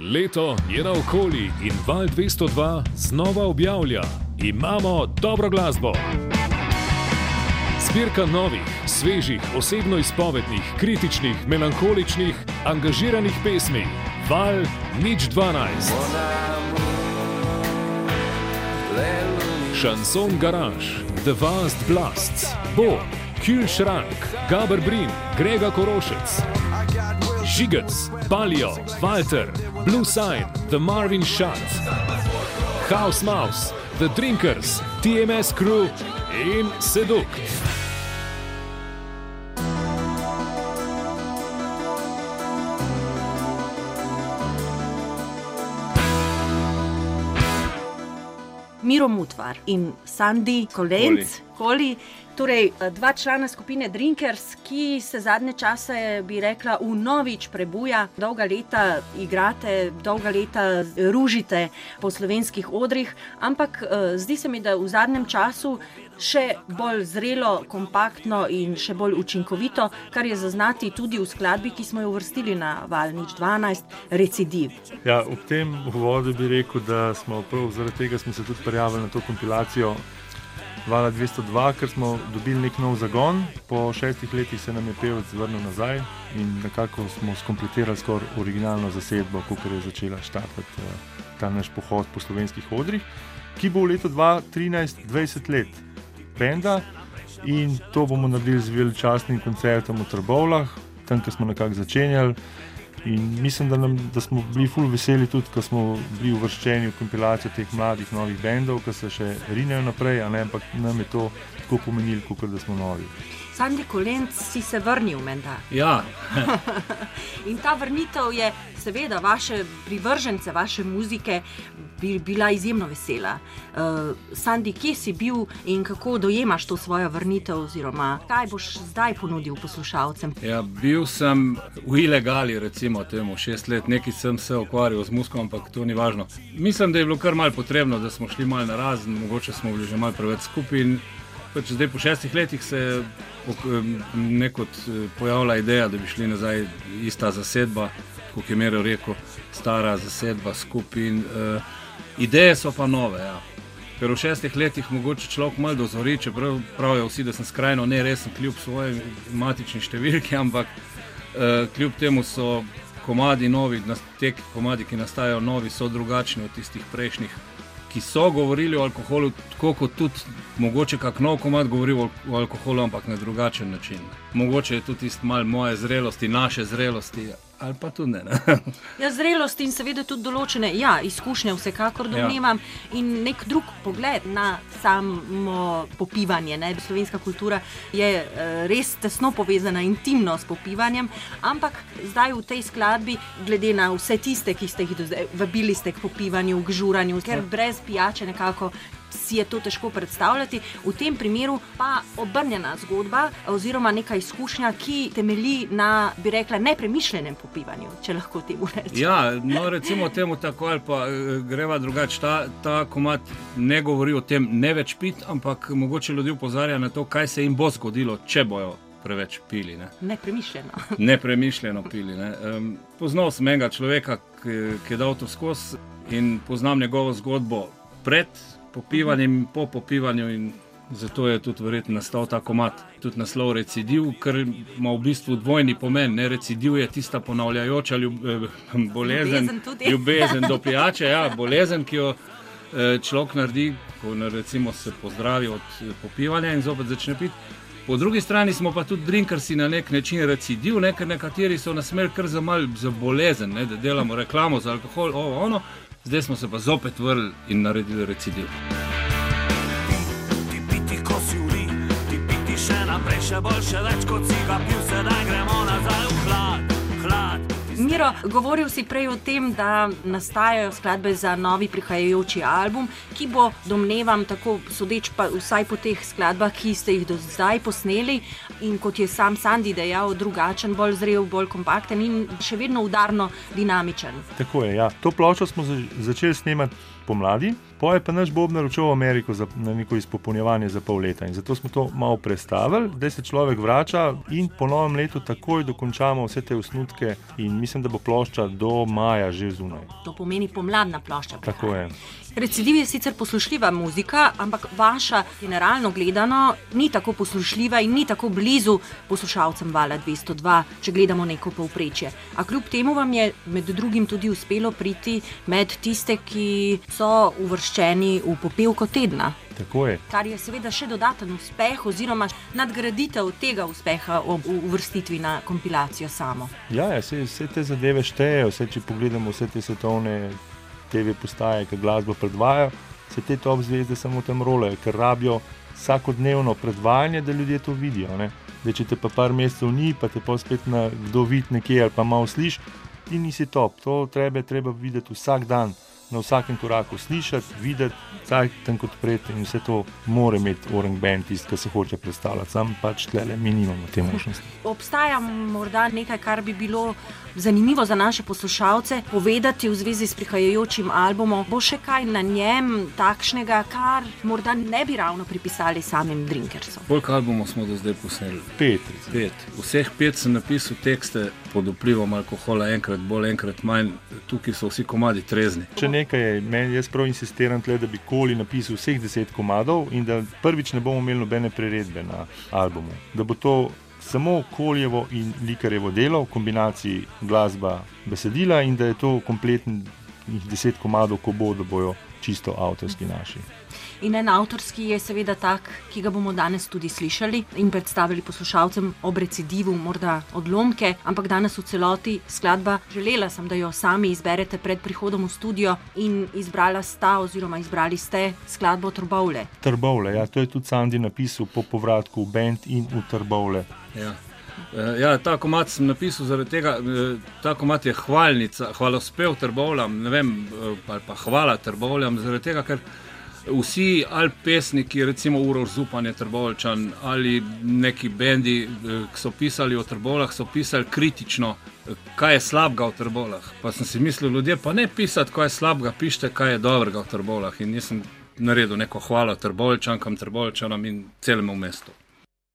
Leto je naokoli in Val 202 znova objavlja: Imamo dobro glasbo. Zbirka novih, svežih, osebno izpovednih, kritičnih, melankoličnih, angažiranih pesmi. Val nič 12. Šanson Garage, The Vast Blasts, Bo, Kühlschrank, Gaber Brin, Grega Korošec. Žigec, Palio, Walter, Blue Sign, The Marvin Shot, House Mouse, The Drinkers, TMS Crew in Seduct. Miro Mutvar in Sandy Kolenc, Koli. Torej, dva člana skupine Drinkers, ki se zadnje čase, bi rekla, v novič prebuja, dolga leta igrate, dolga leta ružite po slovenskih odrih, ampak zdi se mi, da v zadnjem času še bolj zrelo, kompaktno in še bolj učinkovito, kar je zaznati tudi v skladbi, ki smo jo uvrstili na Valnič 12, Recidiv. Ja, ob tem uvodu bi rekel, da smo prav zaradi tega se tudi prijavili na to kompilacijo. Vala 202, ker smo dobili nek nov zagon, po šestih letih se nam je pevec vrnil nazaj in nekako smo skompletirali skoraj originalno zasedbo, kot je začela štartati ta naš pohod po slovenskih odrih, ki bo v letu 2013 20 let benda in to bomo naredili z veličastnim koncertom v Trbovlah, tam, kjer smo nekako začenjali. In mislim, da, nam, da smo bili ful veseli tudi, ko smo bili uvrščeni v kompilacijo teh mladih, novih bendov, ki se še rinejo naprej, ampak nam je to tako pomenilo, kot da smo novi. Sandy Kolenc, si se vrnil, menda. Ja. in ta vrnitev je, seveda, vaše privržence, vaše muzike, bi bila izjemno vesela. Uh, Sandy, kje si bil in kako dojemaš to svojo vrnitev, oziroma kaj boš zdaj ponudil poslušalcem? Ja, bil sem v ilegali, recimo, temu šest let, nekaj sem se ukvarjal z muzikom, ampak to ni važno. Mislim, da je bilo kar mal potrebno, da smo šli mal na razen, mogoče smo bili že mal preveč skupaj. Pač zdaj, po šestih letih, se nekot pojavila ideja, da bi šli nazaj ista zasedba, kot je Mero rekel, stara zasedba skupin. Uh, ideje so pa nove. Ja. Ker v šestih letih mogoče človek malo dozori, čeprav pravijo vsi, da sem skrajno neresen, kljub svoji matični številki, ampak uh, kljub temu so komadi novi, te komadi, ki nastajajo novi, so drugačni od tistih prejšnjih ki so govorili o alkoholu, tako kot tudi mogoče kak nov komad govori o, o alkoholu, ampak na drugačen način. Mogoče je tudi tisto malo moje zrelosti, naše zrelosti. Ali pa tudi ne. ne. ja, zrelost in seveda tudi določene ja, izkušnje, vsekakor domnevam, ja. in nek drug pogled na samo popivanje. Ne. Slovenska kultura je res tesno povezana, intimno s popivanjem, ampak zdaj v tej skladbi, glede na vse tiste, ki ste jih vabili k popivanju, k žuranju, ker brez pijače nekako si je to težko predstavljati. V tem primeru pa obrnjena zgodba, oziroma neka izkušnja, ki temelji na, bi rekla, nepremišljenem popivanju, če lahko temu rečem. Ja, no, recimo temu tako, ali pa greva drugače. Ta, ta komat ne govori o tem, ne več pit, ampak mogoče ljudi upozarja na to, kaj se jim bo zgodilo, če bojo. Preveč pili. Ne. Nepremišljeno. Nepremišljeno pili. Ne. Um, poznal sem enega človeka, ki, ki je dal to skozi in poznam njegovo zgodbo pred popivanjem po popivanju. In zato je tudi verjetno nastal ta komat, tudi naslov recidiv, ker ima v bistvu dvojni pomen. Ne? Recidiv je tista ponavljajoča ljub, bolezen, ljubezen, ljubezen do pijače, ja, bolezen, ki jo človek naredi, ko recimo, se pozdravi od popivanja in zopet začne piti. Po drugi strani smo pa tudi drinkersi na nek način recidiv, ne? ker nekateri so nas imeli kar za mal za bolezen, ne? da delamo reklamo za alkohol, ovo, ono. Zdaj smo se pa zopet vrnili in naredili recidiv. Ti piti, ko si uri, ti piti še naprej, še boljše, več kot si ga pil, sedaj gremo nazaj v hlad, hlad. Miro, govoril si prej o tem, da nastajajo skladbe za novi prihajajoči album, ki bo, domnevam, tako sodeč pa vsaj po teh skladbah, ki ste jih do zdaj posneli in kot je sam Sandy dejal, drugačen, bolj zrel, bolj kompakten in še vedno udarno dinamičen. Tako je. Ja. To ploščo smo začeli snemati pomladi, Poje pa naš Bob naročil v Ameriko za, na neko izpopolnjevanje za pol leta in zato smo to malo prestavili, da se človek vrača in po novem letu takoj dokončamo vse te osnutke in mislim, da bo plošča do maja že zunaj. To pomeni pomladna plošča. prihaja. Tako je. Recidiv je sicer poslušljiva muzika, ampak vaša, generalno gledano, ni tako poslušljiva in ni tako blizu poslušalcem Vala 202, če gledamo neko povprečje. A kljub temu vam je med drugim tudi uspelo priti med tiste, ki so uvrščeni v popevko tedna. Tako je. Kar je seveda še dodaten uspeh, oziroma nadgraditev tega uspeha ob uvrstitvi na kompilacijo samo. Ja, ja vse, vse te zadeve štejejo, vse, če pogledamo vse te svetovne TV postaje, ki glasbo predvajajo, se te top zvezde samo tam rolajo, ker rabijo vsakodnevno predvajanje, da ljudje to vidijo. Ne? Da, če te pa par mesecev ni, pa te pa spet na kdo vidi nekje ali pa malo slišiš, ti nisi top. To treba, treba videti vsak dan, na vsakem koraku slišati, videti, vsak tam kot pred in vse to mora imeti Orang Band, tisti, ki se hoče predstavljati. Sam pač tle mi nimamo te možnosti. Obstaja morda nekaj, kar bi bilo zanimivo za naše poslušalce povedati v zvezi s prihajajočim albumom. Bo še kaj na njem takšnega, kar morda ne bi ravno pripisali samim Drinkersom? Koliko albumov smo do zdaj posneli? Pet. Pet. Vseh pet sem napisal tekste pod vplivom alkohola, enkrat bolj, enkrat manj. Tukaj so vsi komadi trezni. Če nekaj je, meni jaz prav insistiram, tle, da bi koli napisal vseh deset komadov in da prvič ne bomo imeli nobene priredbe na albumu. Da bo to samo koljevo in likarjevo delo v kombinaciji glasba, besedila in da je to kompletnih deset komadov, ko bodo, bojo čisto avtorski naši. In en avtorski je seveda tak, ki ga bomo danes tudi slišali in predstavili poslušalcem ob recidivu, morda odlomke, ampak danes v celoti skladba. Želela sem, da jo sami izberete pred prihodom v studio in izbrala sta, oziroma izbrali ste skladbo Trbovle. Trbovle, ja, to je tudi Sandy napisal po povratku v bend in v Trbovle. Ja. Eh, Ja, ta komat sem napisal zaradi tega, eh, ta komat je hvalnica, hvalospev trbovljam, ne vem, eh, ali pa hvala trbovljam, zaradi tega, ker vsi ali pesniki, recimo Uroš Zupan je trbovlčan, ali neki bendi, ki so pisali o trbovljah, so pisali kritično, kaj je slabega v trbovljah. Pa sem si mislil, ljudje pa ne pisati, kaj je slabega, pišite, kaj je dobrega v trbovljah. In nisem naredil neko hvalo trbovlčankam, trbovlčanom in celemu mestu.